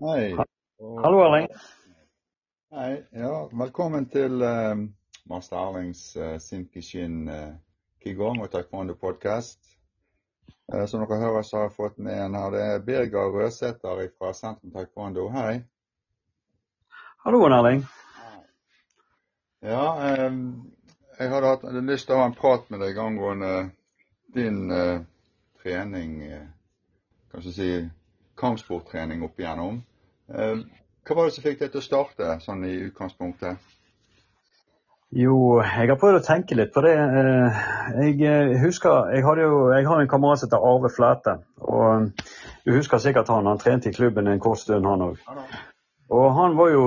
Hei. Hallo, Erling. Hei. Ja, velkommen til uh, Master Erlings uh, Simkishin uh, Kigong og Taekwondo podcast. Uh, som dere hører, så har jeg fått med en her. Det er Birger Røsæter fra Sentrum Taekwondo. Hei. Hallo, Erling. Ja, um, jeg hadde hatt lyst til å ha en prat med deg angående din uh, trening, uh, kanskje si kampsporttrening opp igjennom. Uh, hva var det som fikk deg til å starte sånn i utgangspunktet? Jo, jeg har prøvd å tenke litt på det. Jeg husker, jeg, jo, jeg har en kamerat som heter Arve Flæte. og Du husker sikkert han. Han trente i klubben en kort stund, han òg. Og han var jo,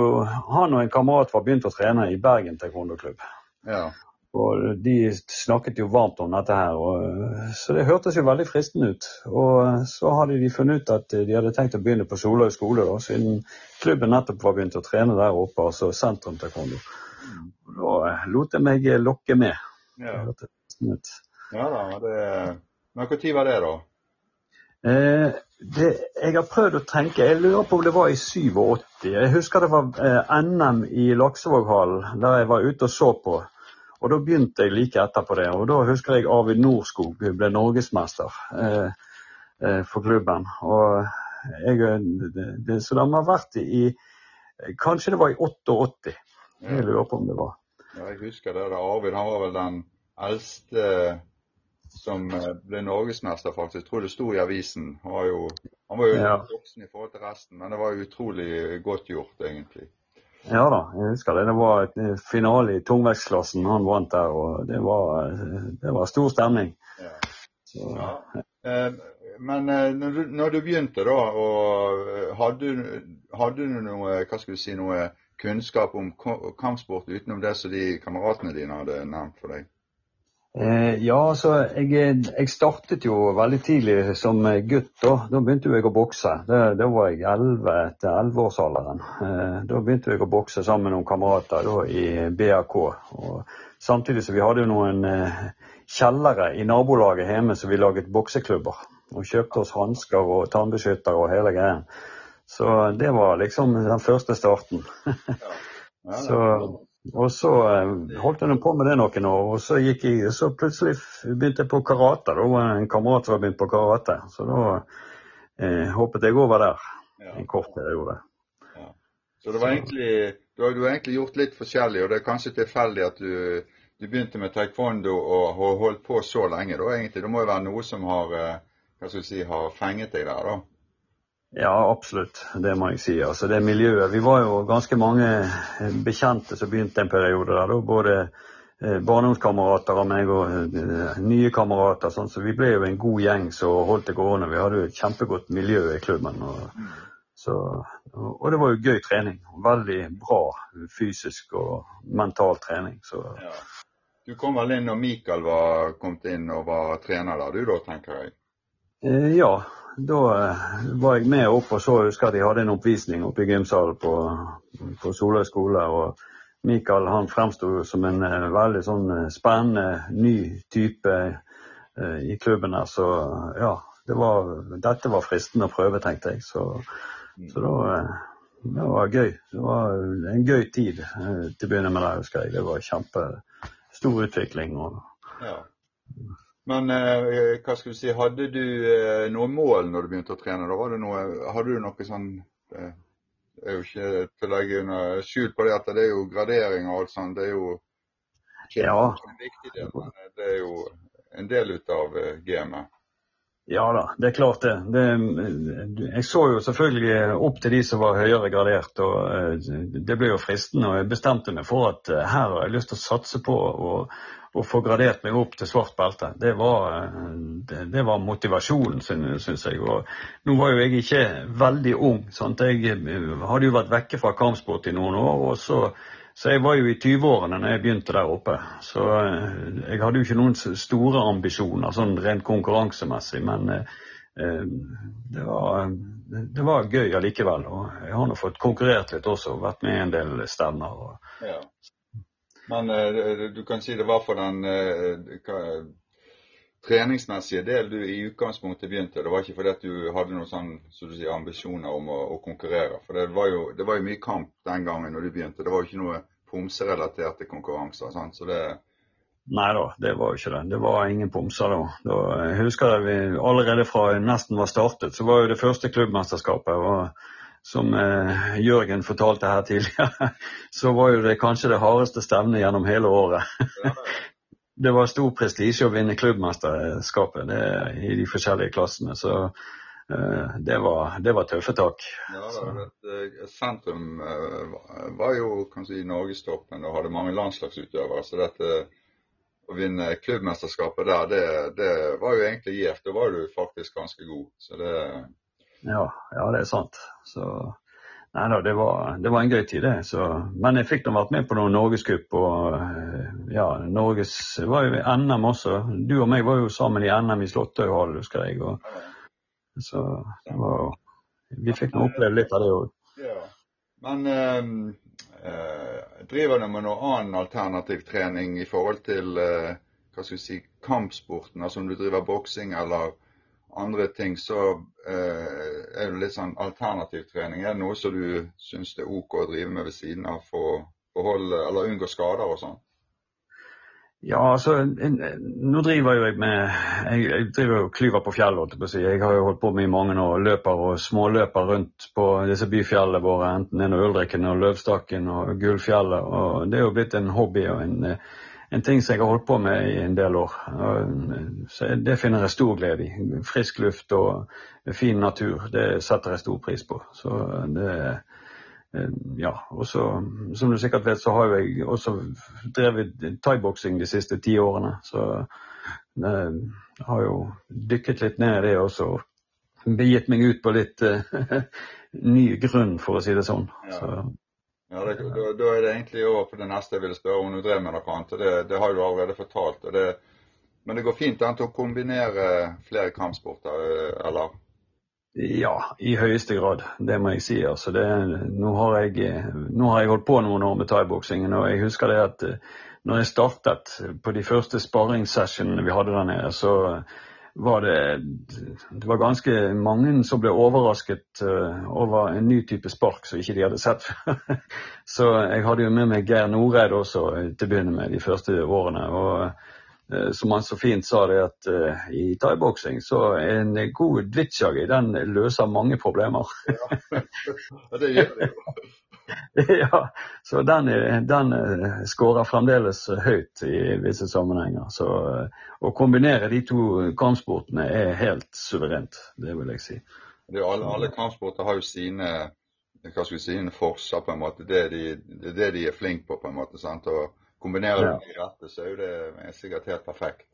han og en kamerat var begynt å trene i Bergen taekwondo-klubb. Ja. Og de snakket jo varmt om dette her, og, så det hørtes jo veldig fristende ut. Og så hadde de funnet ut at de hadde tenkt å begynne på Soløy skole, da, siden klubben nettopp var begynt å trene der oppe, altså sentrum taekwondo. Da lot jeg meg lokke med. Ja, ja da. Det, men når var det, da? Eh, det, jeg har prøvd å tenke, jeg lurer på om det var i 87. Jeg husker det var eh, NM i Laksevåghallen, der jeg var ute og så på. Og da begynte jeg like etterpå det. Og da husker jeg Arvid Norskog ble norgesmester eh, eh, for klubben. Og jeg, det, det, så de har vært i Kanskje det var i 88. Jeg lurer på om det var. Ja, jeg husker det. da. Arvid han var vel den eldste som eh, ble norgesmester, faktisk. Jeg tror det sto i avisen. Han var jo, han var jo Ja. voksen i forhold til resten, men det var utrolig godt gjort, egentlig. Ja da, jeg husker det. Det var et eh, finale i tungvektsklassen han vant der, og det var, eh, det var stor stemning. Ja. Så, Eh, men når du, når du begynte, da, og hadde, du- hadde du noe, hva skal vi si, noe kunnskap om kampsport utenom det som de kameratene dine hadde nevnt for deg? Eh, ja, altså jeg, jeg startet jo veldig tidlig som gutt. Da, da begynte jeg å bokse. Da, var jeg 11 til 11-årsalderen. Eh, da begynte jeg å bokse sammen med noen kamerater da, i BRK. Og samtidig så vi hadde jo noen eh, kjellere i nabolaget hjemme så vi laget bokseklubber. Og kjøpte oss hansker og tannbeskyttere og hele greien. Så det var liksom den første starten. Ja, Så, og så eh, holdt jeg på med det noen år, og så, gikk jeg, så plutselig begynte jeg på karate. Da var det en kamerat som hadde begynt på karate, så da eh, hoppet jeg over der ja. en kort periode. Så det var egentlig, du har, du har egentlig gjort litt forskjellig, og det er kanskje tilfeldig at du, du begynte med taekwondo og har holdt på så lenge. Da, egentlig. Det må jo være noe som har, eh, hva skal vi si, har fenget deg der, da. Ja, absolutt. Det må jeg si. Altså, det miljøet. Vi var jo ganske mange eh, bekjente som begynte en periode der. Både eh, barndomskamerater av meg og eh, nye kamerater. Sånn. Så vi ble jo en god gjeng som holdt det gående. Vi hadde jo et kjempegodt miljø i klubben. Og, så, og det var jo gøy trening. Veldig bra fysisk og mental trening. Så Ja. Du kom vel inn når Mikael var kommet inn og var trener der, du da, tenker jeg. ja, da eh, var jeg med opp og så husker at de hadde en oppvisning oppe i gymsalen på, på Soløy skole. og Mikael han fremsto som en eh, veldig sånn eh, spennende, ny type i klubben her. Så ja, det var, dette var fristende å prøve, tenkte jeg. Så, så da det var gøy. Det var en gøy tid til å begynne med det, husker jeg. Det var kjempestor utvikling. og Ja. Men eh, hva skal vi si, hadde du eh, noe mål når du begynte å trene? Da var det noe, hadde du noe sånn Det er jo ikke til å legge under skjul på det at det er jo gradering og alt sånt. Det er jo ikke Ja. en viktig del, men eh, det er jo en del ut av gamet. Ja da, det er klart det. det. Jeg så jo selvfølgelig opp til de som var høyere gradert, og det ble jo fristende. Og jeg bestemte meg for at her har jeg lyst til å satse på å, å få gradert meg opp til svart belte. Det var, eh, det, det var motivasjonen, syns jeg. Og nå var jo jeg ikke veldig ung. Sant? Jeg eh, hadde jo vært vekke fra kampsport i noen år. og så så jeg var jo i 20-årene når jeg begynte der oppe. Så eh, jeg hadde jo ikke noen store ambisjoner sånn rent konkurransemessig, men eh, det, var, det var gøy allikevel. Og jeg har nå fått konkurrert litt også, vært med i en del stevner. Ja. Men eh, du kan si det var for den eh, treningsmessige del du i utgangspunktet begynte? Det var ikke fordi du hadde noen sånn, så sier, ambisjoner om å, å konkurrere? For det var, jo, det var, jo, mye kamp den gangen når du begynte. Det var jo ikke noe pomserelaterte konkurranser. Sant? Så det... Nei da, det var jo ikke det. Det var ingen pomser da. da. Jeg husker det vi allerede fra nesten var startet, så var jo det første klubbmesterskapet. og som eh, Jørgen fortalte her tidligere, så var jo det kanskje det hardeste stevnet gjennom hele året. det var stor prestisje å vinne klubbmesterskapet det, i de forskjellige klassene. Så eh, det, var, det, var, tøffe tak. Ja, da, det, Sentrum uh, var jo kanskje i norgestoppen og hadde mange landslagsutøvere. Så dette å vinne klubbmesterskapet der, det, det var jo egentlig gjevt. Da var du faktisk ganske god. Så det ja, ja, det er sant. Så Nei da, det var, det var en gøy tid, det. Så, men jeg fikk da vært med på noen norgescup og eh, ja, Norges var jo i NM også. Du og meg var jo sammen i NM i Slåttøyhallen, husker jeg. Og, så var, vi fikk nå oppleve litt av det òg. Men eh, driver du med noe annen alternativ trening i forhold til eh, hva skal vi si, kampsporten? Altså om du driver boksing eller andre ting, så eh, er det litt sånn alternativ trening. Er det noe som du syns det er OK å drive med ved siden av for å beholde, eller unngå skader og sånn? Ja, altså, nå driver jeg med Jeg, jeg driver jo klyver på fjellet. Si. Jeg har jo holdt på med i mange år. Løper og småløper rundt på disse byfjellene våre. Enten det er Ulriken og Løvstakken og Gullfjellet. Og det er jo blitt en hobby og en en ting som jeg har holdt på med i en del år. Så det finner jeg stor glede i. Frisk luft og fin natur, det setter jeg stor pris på. Så det ja, og så, Som du sikkert vet, så har jeg også drevet thaiboksing de siste ti årene. Så jeg har jo dykket litt ned i det også. Begitt meg ut på litt uh, ny grunn, for å si det sånn. Så, ja, det, da, da, er det egentlig over på det neste jeg ville spørre om du drev med noe annet. Det, det har du allerede fortalt. Det, men det går fint an å kombinere flere kampsporter, eller? Ja, i høyeste grad. Det må jeg si. Altså, nå, har jeg, nå, har jeg, holdt på noen år med thaiboksingen, og jeg husker det at eh, når jeg startet på de første sparringssessionene vi hadde der nede, så var det, det var ganske mange som ble overrasket uh, over en ny type spark som ikke de hadde sett før. så jeg hadde jo med meg Geir Noreid også til å begynne med de første årene. og uh, som han så fint sa det at i thaiboksing så er en god dvitsjagi den løser mange problemer. ja, det gjør det jo. ja, så den, den eh, skårer fremdeles høyt i visse sammenhenger. Så eh, å kombinere de to kampsportene er helt suverent, det vil jeg si. alle, alle kampsporter har jo sine hva skal vi si, forser, på en måte. Det de, det, det de er flinke på, på en måte. sant? Og kombinerer ja. de rette, så er jo det sikkert helt perfekt.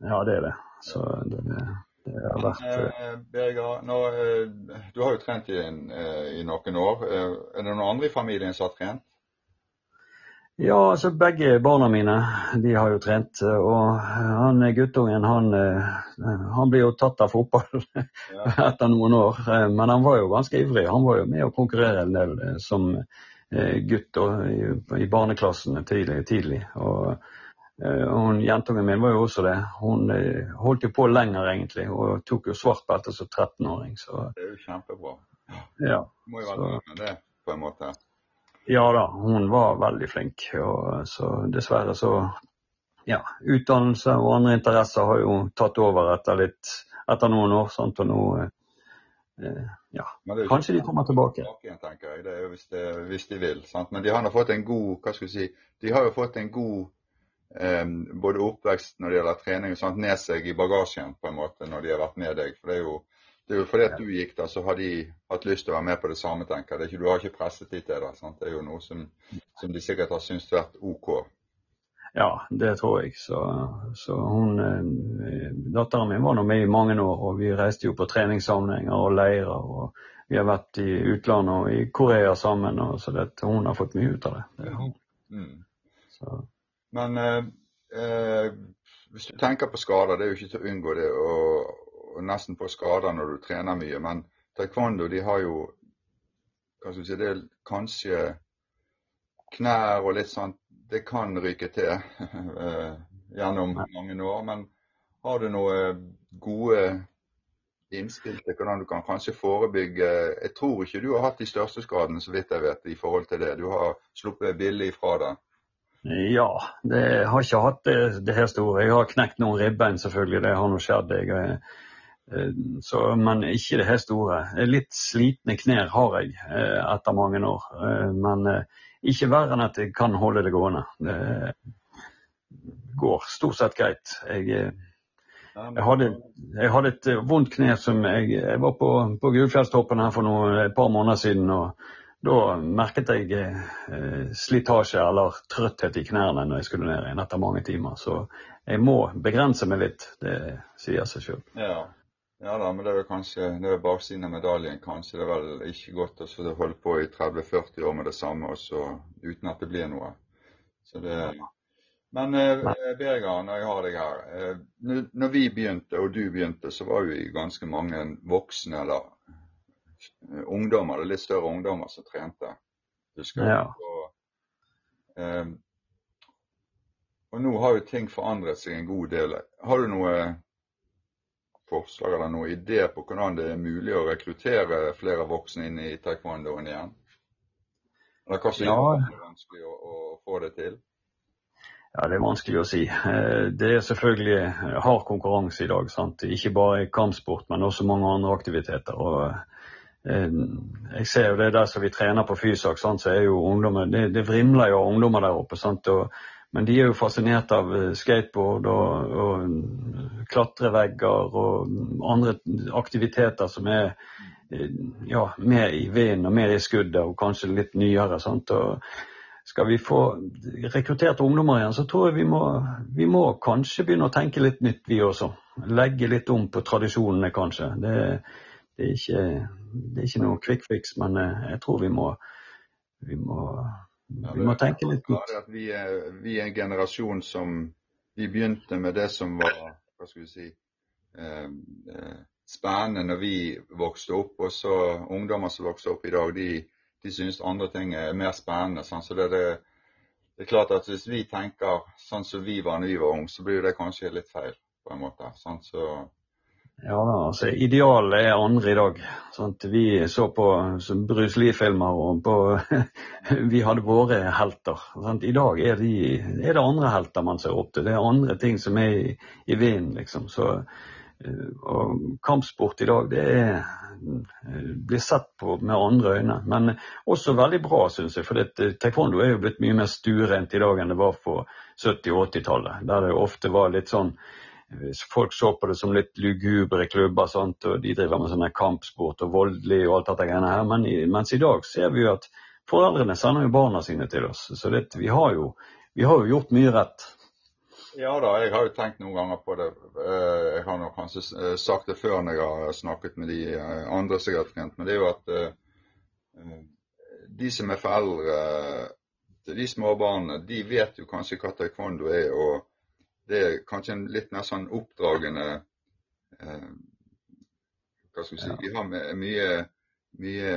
Ja, det er det. Så det er vært... Eh, Birger, nå, eh, du har jo trent i, en, eh, i, noen år. Er det noen andre i familien som har trent? Ja, altså begge barna mine de har jo trent. Og han guttungen han, han blir jo tatt av fotball etter noen år. Men han var jo ganske ivrig. Han var jo med å konkurrere en del som gutt i, i barneklassene tidlig. tidlig. Og Eh, og Jentungen min var jo også det. Hun eh, holdt jo på lenger, egentlig, og tok jo svart belte som 13-åring. Det er jo kjempebra. Ja, du må jo være så, med det, på en måte. Ja da, hun var veldig flink. Og, så dessverre så Ja, utdannelse og andre interesser har jo tatt over etter litt etter noen år. Sant? Og nå eh, ja, kanskje de kommer tilbake. tilbake tenker jeg. Det er jo hvis, de, hvis de vil. Sant? Men de har nå fått en god hva skal vi si, de har jo fått en god både oppvekst når det gjelder trening og sånt, med seg i bagasjen på en måte når de har vært med deg. For det er jo, det er jo fordi at du gikk der, så har de hatt lyst til å være med på det samme, tenker jeg. Du har ikke presset de til det. Sant? Det er jo noe som, som de sikkert har syntes vært OK. Ja, det tror jeg. Så, så hun eh, Datteren min var nå med i mange år, og vi reiste jo på treningssamlinger og leirer. og Vi har vært i utlandet og i Korea sammen, og så det, hun har fått mye ut av det. det mm. Så. Men eh, eh, hvis du tenker på skader, det er jo ikke til å unngå det, og, og nesten på skader når du trener mye. Men taekwondo de har jo hva skal si, det er kanskje knær og litt sånt Det kan ryke til eh, gjennom mange år. Men har du noen gode innspill til hvordan du kan kanskje forebygge Jeg tror ikke du har hatt de største skadene, så vidt jeg vet, i forhold til det. Du har sluppet billig fra det. Ja, det har ikke hatt det, det her store. Jeg har knekt noen ribbein, selvfølgelig. Det har nå skjedd. Jeg, eh, så, men ikke det her store. Litt slitne knær har jeg eh, etter mange år. Eh, men ikke verre enn at jeg kan holde det gående. Det går stort sett greit. Jeg jeg hadde, jeg hadde, et eh, vondt kne som jeg, jeg var på, på Gudfjellstoppen her for noe, et par måneder siden. og Da merket jeg eh, slitasje eller trøtthet i knærne når jeg skulle ned igjen etter mange timer. Så jeg må begrense meg litt. Det sier seg sjøl. Ja. ja. da, men det er vel kanskje det er baksiden av medaljen. Kanskje det er vel ikke godt å holde på i 30-40 år med det samme også, uten at det blir noe. Så det, men eh, Birger, når jeg har deg her. Eh, når vi begynte, og du begynte, så var vi ganske mange voksne eller ungdommer, det er litt større ungdommer som trente. Husker ja. Og, eh, og nå har jo ting forandret seg en god del. Har du noe forslag eller noen idé på hvordan det er mulig å rekruttere flere voksne inn i taekwondoen igjen? Eller hva som ja. er vanskelig å, å få det til? Ja, Det er vanskelig å si. Eh, det er selvfølgelig hard konkurranse i dag. Sant? Ikke bare i kampsport, men også mange andre aktiviteter. Og eh, jeg ser jo det der som vi trener på Fysak, så er jo ungdommer, det, det vrimler jo av ungdommer der oppe. Og, men de er jo fascinert av eh, skateboard og, og klatrevegger og andre aktiviteter som er ja, mer i vinden og mer i skuddet og kanskje litt nyere. Sant? Og skal vi få rekruttert ungdommer igjen, så tror jeg vi må, vi må, kanskje begynne å tenke litt nytt, vi også. Legge litt om på tradisjonene, kanskje. Det, det, er, ikke, det er, ikke, noe quick fix, men eh, jeg tror vi må, vi må, vi må tenke litt nytt. Vi er, vi er en generasjon som Vi begynte med det som var hva skal vi si, eh, eh, spennende når vi vokste opp. Og så ungdommer som vokste opp i dag, de de syns andre ting er mer spennende. Sånn. Så det, det, det, er klart at hvis vi tenker sånn som vi var da vi var unge, så blir det kanskje litt feil på en måte. Sånn. Så ja, altså Idealet er andre i dag. Sant? Vi så på Bruce Lee-filmer og på Vi hadde våre helter. Sant? I dag er, de, er, det andre helter man ser opp til. Det er andre ting som er i, i vinden, liksom. Så, eh, og kampsport i dag, det er blir sett på med andre øyne. Men også veldig bra, syns jeg. For taekwondo er jo blitt mye mer stuerent i dag enn det var på 70- og 80-tallet. Der det ofte var litt sånn Folk så på det som litt lugubre klubber, sant? og de driver med sånne kampsport og voldelig og alt dette greiene her. Men, mens i dag ser vi jo at foreldrene sender jo barna sine til oss. Så det, vi, har jo, vi har jo gjort mye rett. Ja da, jeg har jo tenkt noen ganger på det. Eh, jeg har nok kanskje eh, sagt det før når jeg har snakket med de eh, andre som jeg har trent, men det er jo at de som er foreldre til de små barna, de vet jo kanskje hva taekwondo er. Og det er kanskje en litt mer sånn oppdragende Hva skal vi si Vi har mye, mye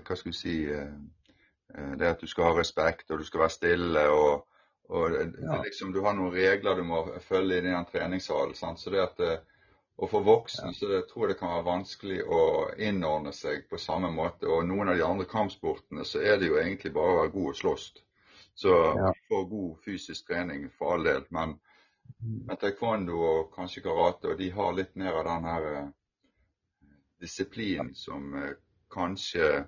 Hva skal vi si Det at du skal ha respekt, og du skal være stille. og og det, ja. liksom, Du har noen regler du må følge i den treningssalen. Sant? Så det at, eh, og For voksne ja. så det, tror jeg det kan være vanskelig å innordne seg på samme måte. Og noen av de andre kampsportene så er det jo egentlig bare å være god og slåss. Så ja. får god fysisk trening for all del. Men. Men taekwondo og kanskje karate og de har litt mer av den her eh, disiplinen som eh, kanskje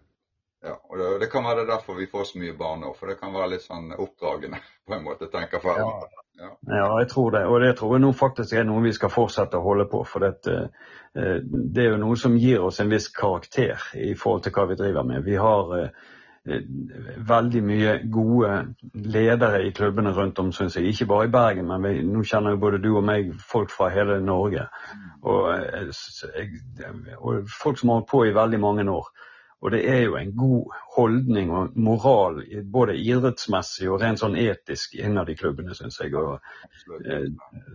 ja, og det, kan være derfor vi får så mye barn nå, for det kan være litt sånn oppdragende på en måte, tenker foreldre. Ja. ja. jeg tror det. Og det tror jeg nå faktisk er noe vi skal fortsette å holde på. For det, eh, det er jo noe som gir oss en viss karakter i forhold til hva vi driver med. Vi har veldig mye gode ledere i klubbene rundt om, syns jeg. Ikke bare i Bergen, men vi, nå kjenner jo både du og meg folk fra hele Norge. Og, eh, og folk som har holdt på i veldig mange år. Og det er jo en god holdning og moral både idrettsmessig og rent sånn etisk innad i klubbene, syns jeg. Og, eh,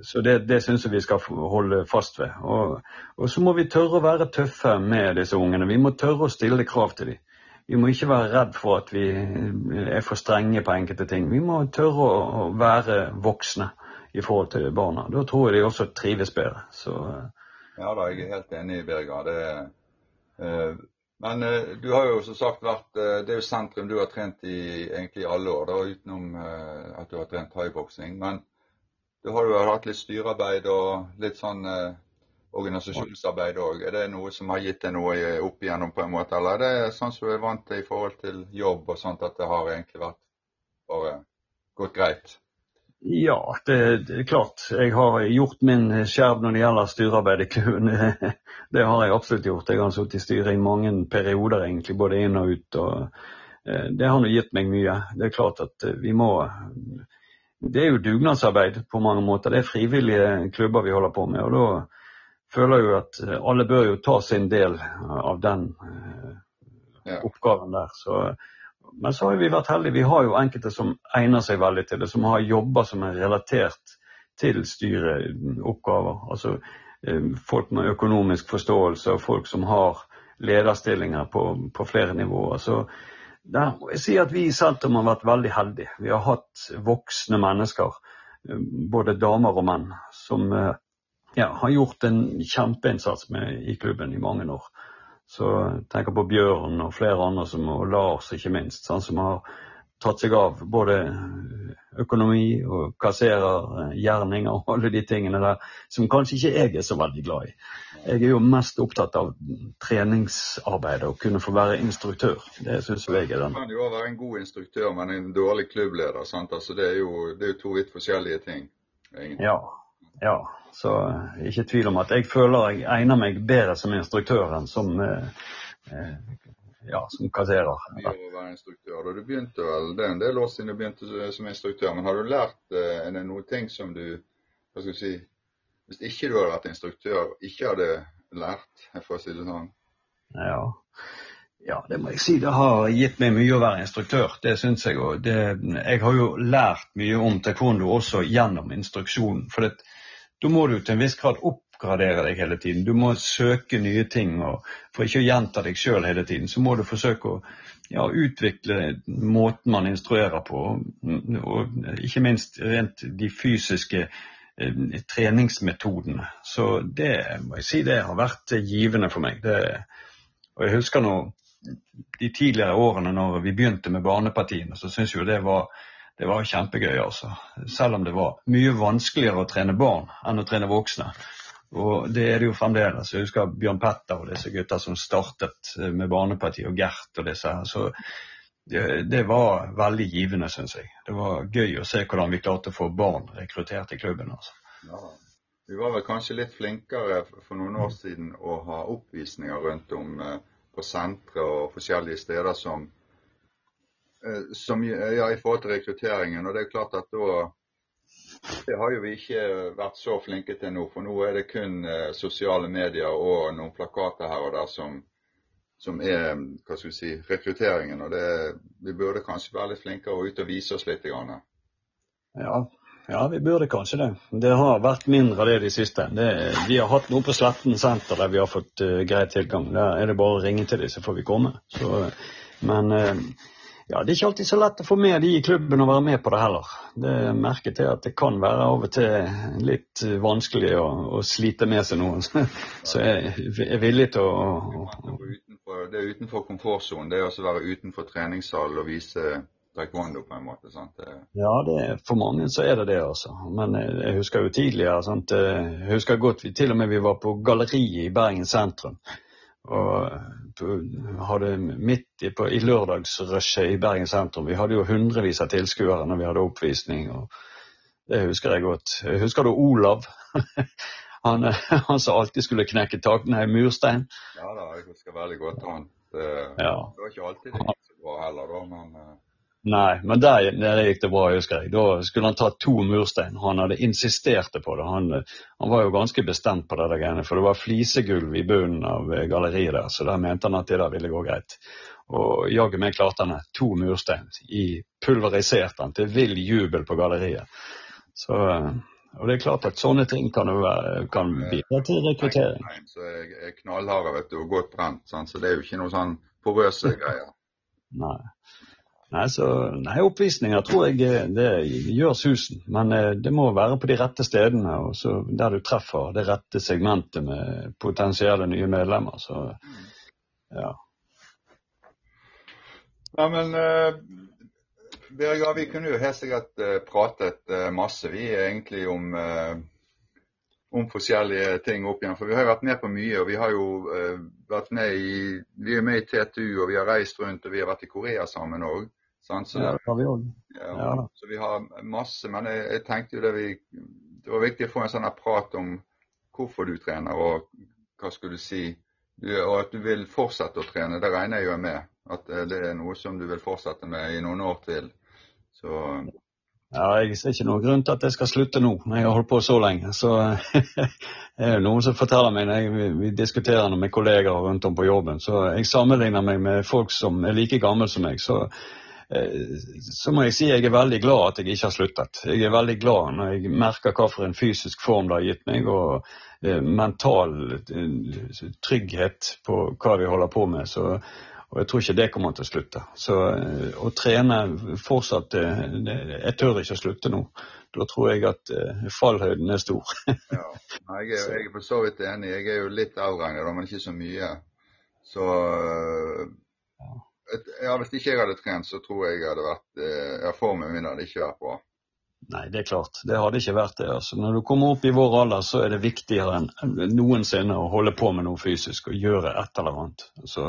så det, det syns jeg vi skal holde fast ved. Og, og, så må vi tørre å være tøffe med disse ungene. Vi må tørre å stille krav til dem. Vi må ikke være redd for at vi er for strenge på enkelte ting. Vi må tørre å være voksne i forhold til barna. Da tror jeg de også trives bedre. Så, ja da, jeg er helt enig, Birger. Det, eh, men eh, du har jo som sagt vært eh, Det er jo sentrum du har trent i egentlig alle år, da, utenom eh, at du har trent thaiboksing. Men du har jo hatt litt styrearbeid og litt sånn eh, organisasjonsarbeid òg. Er det noe som har gitt deg noe opp igjennom, på en måte, eller er det sånn som du er vant til i forhold til jobb og sånt, at det har egentlig vært bare gått greit? Ja, det, det, er klart. Jeg har gjort min skjerv når det gjelder styrearbeid i klubben. Det har jeg absolutt gjort. Jeg har sittet i styret i mange perioder, egentlig, både inn og ut. og eh, Det har nå gitt meg mye. Det er klart at eh, vi må Det er jo dugnadsarbeid på mange måter. Det er frivillige klubber vi holder på med. og da føler jo at eh, alle bør jo ta sin del av den ja. oppgaven der. Så men så har vi vært heldige. Vi har jo enkelte som egner seg veldig til det, som har jobber som er relatert til styreoppgaver. Altså eh, folk med økonomisk forståelse og folk som har lederstillinger på, på flere nivåer. Så der jeg si at vi i sentrum har vært veldig heldige. Vi har hatt voksne mennesker, eh, både damer og menn, som eh, ja, har gjort en kjempeinnsats med, i klubben i mange år. Så jeg tenker på Bjørn og flere andre, som, og Lars ikke minst, sånn, som har tatt seg av både økonomi og kasserer, gjerninger og alle de tingene der som kanskje ikke jeg er så veldig glad i. Jeg er jo mest opptatt av treningsarbeidet og kunne få være instruktør. Det syns jeg er den. Du kan jo være en god instruktør, men en dårlig klubbleder. Altså, det, er jo, det er jo to vidt forskjellige ting. Egentlig. Ja, ja. Så ikke tvil om at jeg føler jeg egner meg bedre som instruktør enn som, eh, eh ja, som kasserer. Mye å være instruktør. Du begynte vel, Det er en del år siden du begynte som instruktør, men har du lært eh, er det noen ting som du hva skal si, Hvis ikke du hadde vært instruktør, ikke hadde lært, for å si det sånn? Ja. Ja, det må jeg si. Det har gitt meg mye å være instruktør. Det syns jeg òg. Jeg har jo lært mye om taekwondo også gjennom instruksjon. For det, da må du til en viss grad oppgradere deg hele tiden. Du må søke nye ting. og For ikke å gjenta deg sjøl hele tiden, så må du forsøke å ja, utvikle måten man instruerer på. Og ikke minst rent de fysiske eh, treningsmetodene. Så det må jeg si det har vært givende for meg. Det, og jeg husker nå de tidligere årene når vi begynte med barnepartiene, så syns jeg det var det var kjempegøy, altså. Selv om det var mye vanskeligere å trene barn enn å trene voksne. Og det er det jo fremdeles. Jeg husker Bjørn Petter og disse gutta som startet med Barnepartiet, og Gert og disse her. Så det, var veldig givende, syns jeg. Det var gøy å se hvordan vi klarte å få barn rekruttert i klubben. altså. Ja. Vi var vel kanskje litt flinkere for noen år siden å ha oppvisninger rundt om eh, på sentre og forskjellige steder som Eh, som, ja, i forhold til rekrutteringen. Og det er klart at da Det har jo vi ikke vært så flinke til nå. For nå er det kun eh, sosiale medier og noen plakater her og der som, som er hva skal vi si, rekrutteringen. Og det, vi burde kanskje være litt flinkere og ut og vise oss litt. Grann. Ja, ja, vi burde kanskje det. Det har vært mindre av det de siste. Det, vi har hatt noe på Sletten senter der vi har fått uh, grei tilgang. Der er det bare å ringe til dem, så får vi komme. Så, men uh, ja, det er ikke alltid så lett å få med de i klubben og være med på det heller. Det er merket til at det kan være av og til litt vanskelig å, å slite med seg noen. Så jeg er villig til å, å Det er utenfor komfortsonen. Det er også å være utenfor treningssalen og vise taekwondo på en måte. sant? Ja, det, for mange så er det det, altså. Men jeg husker jo tidligere. sant? Jeg husker godt til og med vi var på galleriet i Bergen sentrum. Og hadde midt i, på, i lørdagsrushet i Bergen sentrum. Vi hadde jo hundrevis av tilskuere når vi hadde oppvisning. og Det husker jeg godt. Jeg husker du Olav? han, han som alltid skulle knekke tak, nei, murstein. Ja da, jeg husker veldig godt han. Det, ja. det var ikke alltid det gikk så bra heller, da, men eh, Nei, men der, der gikk det bra, husker jeg. Da skulle han ta to murstein. Han hadde insistert på det. Han, han, var jo ganske bestemt på det der greiene, for det var flisegulv i bunnen av galleriet der, så der mente han at det der ville gå greit. Og jaggu meg klarte han to murstein. I pulverisert han til vill jubel på galleriet. Så, og det er klart at sånne ting kan, være, kan bidra til rekruttering. Så er knallharde vet du, og godt brent, sant? så det er jo ikke noe sånn porøse greier. Nei. Nei, så, nei, oppvisninger tror jeg eh, det gjør susen. Men eh, det må være på de rette stedene, og der du treffer det rette segmentet med potensielle nye medlemmer. Så ja. Nei, men uh, Birger, vi kunne jo helt sikkert pratet masse, vi egentlig om om forskjellige ting opp igjen. For vi har jo vært med på mye, og vi har jo vært med i Vi er med i TTU, og vi har reist rundt, og vi har vært i Korea sammen òg. Så, ja, det har vi òg. Ja. Så vi har masse. Men jeg, jeg, tenkte jo det vi Det var viktig å få en sånn prat om hvorfor du trener, og hva skulle du si du, Og at du vil fortsette å trene. Det regner jeg jo med. At eh, det er noe som du vil fortsette med i noen år til. Så ja, Jeg ser ikke noen grunn til at jeg skal slutte nå, jeg har holdt på så lenge. Så det er jo noen som forteller meg når jeg, vi diskuterer det med kolleger rundt om på jobben. Så jeg sammenligner meg med folk som er like gamle som meg. Så, så må jeg si jeg er veldig glad at jeg ikke har sluttet. Jeg er veldig glad når jeg merker hva for en fysisk form det har gitt meg, og eh, mental eh, trygghet på hva vi holder på med. Så og jeg tror ikke det kommer til å slutte. Så eh, å trene fortsatt eh, Jeg tør ikke å slutte nå. Da tror jeg at eh, fallhøyden er stor. ja, jeg er, jeg er for så vidt enig. Jeg er jo litt avregnet, men ikke så mye. Så ja, Hvis ikke jeg hadde trent, så tror jeg jeg hadde vært ja, Formen min hadde ikke vært bra. Nei, det er klart. Det hadde ikke vært det. Altså, når du kommer opp i vår alder, så er det viktigere enn noensinne å holde på med noe fysisk og gjøre et eller annet. Så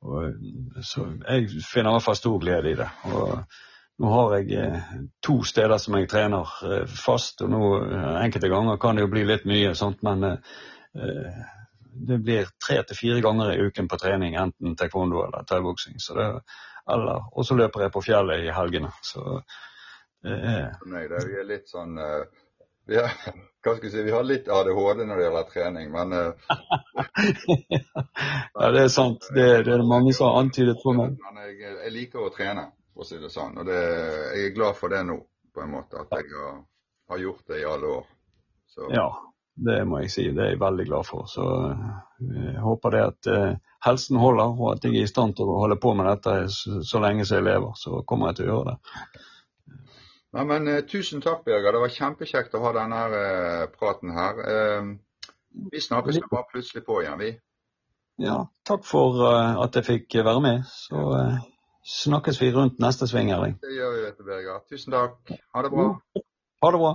og, så jeg finner i hvert fall stor glede i det. Og nå har jeg eh, to steder som jeg trener eh, fast, og nå eh, enkelte ganger kan det jo bli litt mye, sånt, men eh, det blir tre til fire ganger i uken på trening, enten taekwondo eller thaiboksing. Og så løper jeg på fjellet i helgene. Så det er det er litt sånn uh vi har, hva skal jeg si, vi har litt ADHD når det gjelder trening, men uh, Ja, det er sant. Det, det er det mange som har antydet for meg. Men jeg, jeg, liker å trene, for å si det sånn. Og det, jeg er glad for det nå, på en måte. At jeg har, har gjort det i alle år. Så. Ja, det må jeg si. Det er jeg veldig glad for. Så eh, jeg håper det at uh, helsen holder, og at jeg er i stand til å holde på med dette så, lenge som jeg lever. Så kommer jeg til å gjøre det. Nei, men uh, Tusen takk, Birger. Det var kjempekjekt å ha denne praten her. Vi snakkes bare plutselig på igjen, vi. Ja, takk for at jeg fikk være med. Så snakkes vi rundt neste sving, Erling. Det gjør vi, vet du, Birger. Tusen takk. Ha det bra. Ha det bra.